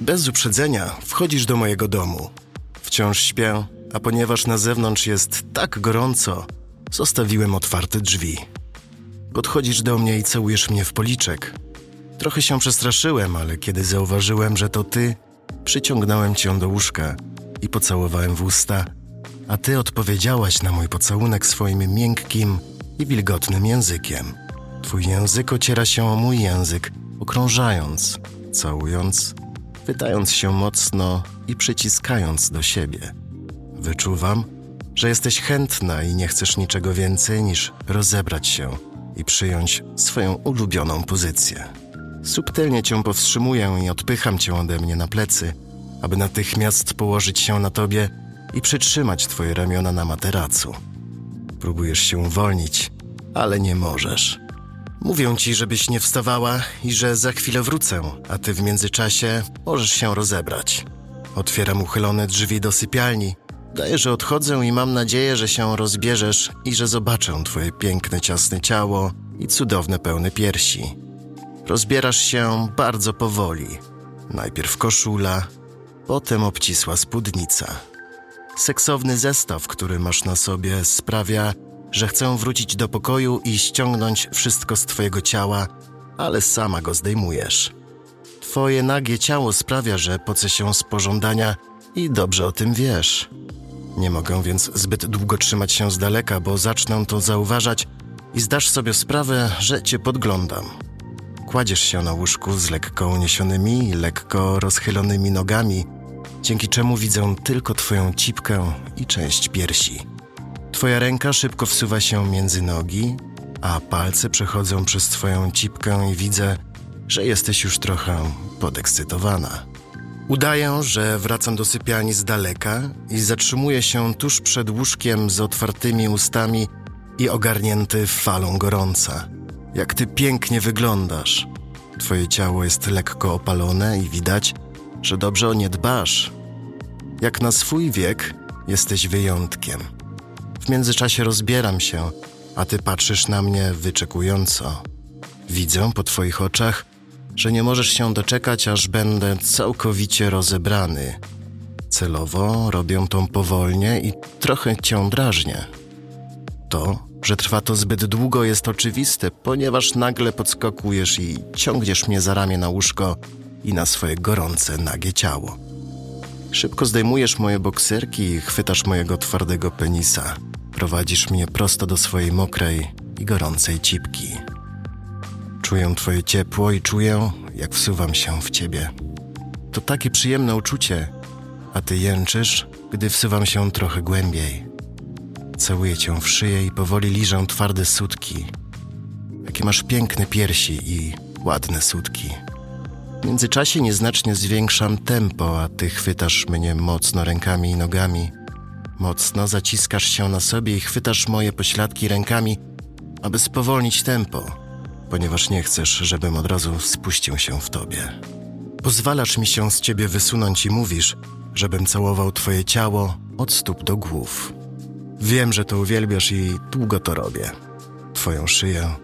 Bez uprzedzenia wchodzisz do mojego domu. Wciąż śpię, a ponieważ na zewnątrz jest tak gorąco, zostawiłem otwarte drzwi. Podchodzisz do mnie i całujesz mnie w policzek. Trochę się przestraszyłem, ale kiedy zauważyłem, że to ty, przyciągnąłem cię do łóżka i pocałowałem w usta, a ty odpowiedziałaś na mój pocałunek swoim miękkim i wilgotnym językiem. Twój język ociera się o mój język, okrążając, całując, wydając się mocno i przyciskając do siebie. Wyczuwam, że jesteś chętna i nie chcesz niczego więcej niż rozebrać się i przyjąć swoją ulubioną pozycję. Subtelnie cię powstrzymuję i odpycham cię ode mnie na plecy, aby natychmiast położyć się na tobie i przytrzymać twoje ramiona na materacu. Próbujesz się uwolnić, ale nie możesz. Mówią ci, żebyś nie wstawała i że za chwilę wrócę, a ty w międzyczasie możesz się rozebrać. Otwieram uchylone drzwi do sypialni. Daję, że odchodzę i mam nadzieję, że się rozbierzesz i że zobaczę twoje piękne, ciasne ciało i cudowne, pełne piersi. Rozbierasz się bardzo powoli. Najpierw koszula, potem obcisła spódnica. Seksowny zestaw, który masz na sobie, sprawia, że chcę wrócić do pokoju i ściągnąć wszystko z twojego ciała, ale sama go zdejmujesz. Twoje nagie ciało sprawia, że poce się z pożądania i dobrze o tym wiesz. Nie mogę więc zbyt długo trzymać się z daleka, bo zacznę to zauważać i zdasz sobie sprawę, że cię podglądam. Kładziesz się na łóżku z lekko uniesionymi, lekko rozchylonymi nogami, dzięki czemu widzę tylko twoją cipkę i część piersi. Twoja ręka szybko wsuwa się między nogi, a palce przechodzą przez twoją cipkę i widzę, że jesteś już trochę podekscytowana. Udaję, że wracam do sypialni z daleka i zatrzymuję się tuż przed łóżkiem z otwartymi ustami i ogarnięty falą gorąca. Jak ty pięknie wyglądasz. Twoje ciało jest lekko opalone i widać, że dobrze o nie dbasz. Jak na swój wiek jesteś wyjątkiem. W międzyczasie rozbieram się, a ty patrzysz na mnie wyczekująco. Widzę po twoich oczach, że nie możesz się doczekać, aż będę całkowicie rozebrany. Celowo robię to powolnie i trochę cię drażnię. To, że trwa to zbyt długo, jest oczywiste, ponieważ nagle podskakujesz i ciągniesz mnie za ramię na łóżko i na swoje gorące, nagie ciało. Szybko zdejmujesz moje bokserki i chwytasz mojego twardego penisa. Prowadzisz mnie prosto do swojej mokrej i gorącej cipki. Czuję twoje ciepło i czuję, jak wsuwam się w ciebie. To takie przyjemne uczucie, a ty jęczysz, gdy wsuwam się trochę głębiej. Całuję cię w szyję i powoli liżę twarde sutki. Jakie masz piękne piersi i ładne sutki. W międzyczasie nieznacznie zwiększam tempo, a ty chwytasz mnie mocno rękami i nogami. Mocno zaciskasz się na sobie i chwytasz moje pośladki rękami, aby spowolnić tempo, ponieważ nie chcesz, żebym od razu spuścił się w tobie. Pozwalasz mi się z ciebie wysunąć i mówisz, żebym całował twoje ciało od stóp do głów. Wiem, że to uwielbiasz i długo to robię. Twoją szyję,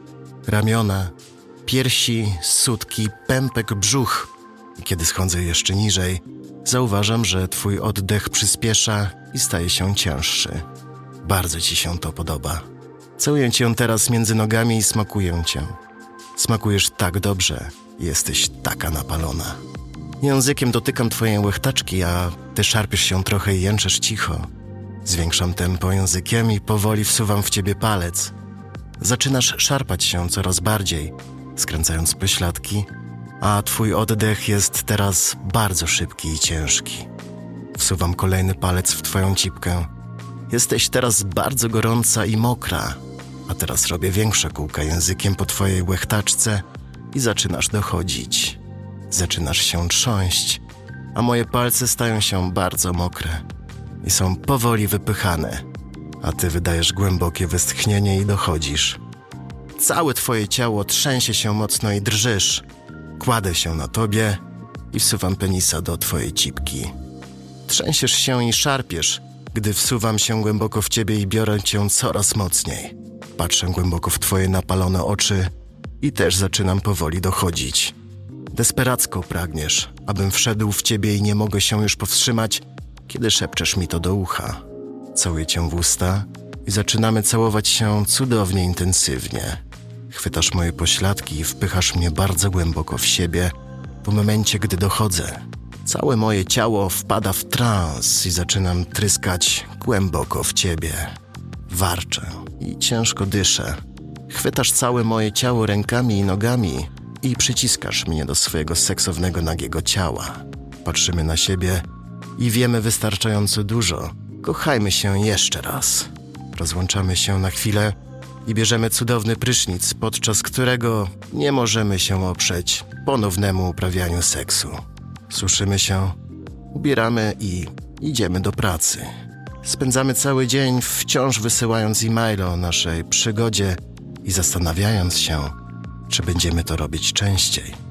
ramiona, piersi, sutki, pępek, brzuch. Kiedy schodzę jeszcze niżej, zauważam, że twój oddech przyspiesza i staje się cięższy. Bardzo ci się to podoba. Całuję cię teraz między nogami i smakuję cię. Smakujesz tak dobrze, jesteś taka napalona. Językiem dotykam twojej łechtaczki, a ty szarpiesz się trochę i jęczesz cicho. Zwiększam tempo językiem i powoli wsuwam w ciebie palec. Zaczynasz szarpać się coraz bardziej, skręcając pośladki, a twój oddech jest teraz bardzo szybki i ciężki. Wsuwam kolejny palec w twoją cipkę. Jesteś teraz bardzo gorąca i mokra, a teraz robię większe kółka językiem po twojej łechtaczce i zaczynasz dochodzić. Zaczynasz się trząść, a moje palce stają się bardzo mokre i są powoli wypychane, a ty wydajesz głębokie westchnienie i dochodzisz. Całe twoje ciało trzęsie się mocno i drżysz. Kładę się na tobie i wsuwam penisa do twojej cipki. Trzęsiesz się i szarpiesz, gdy wsuwam się głęboko w ciebie i biorę cię coraz mocniej. Patrzę głęboko w twoje napalone oczy i też zaczynam powoli dochodzić. desperacko pragniesz, abym wszedł w ciebie i nie mogę się już powstrzymać, kiedy szepczesz mi to do ucha. Całuję cię w usta i zaczynamy całować się cudownie intensywnie. Chwytasz moje pośladki i wpychasz mnie bardzo głęboko w siebie. W momencie, gdy dochodzę, całe moje ciało wpada w trans i zaczynam tryskać głęboko w ciebie. Warczę i ciężko dyszę. Chwytasz całe moje ciało rękami i nogami i przyciskasz mnie do swojego seksownego nagiego ciała. Patrzymy na siebie i wiemy wystarczająco dużo. Kochajmy się jeszcze raz. Rozłączamy się na chwilę i bierzemy cudowny prysznic, podczas którego nie możemy się oprzeć ponownemu uprawianiu seksu. Suszymy się, ubieramy i idziemy do pracy. Spędzamy cały dzień wciąż wysyłając e-maile o naszej przygodzie i zastanawiając się, czy będziemy to robić częściej.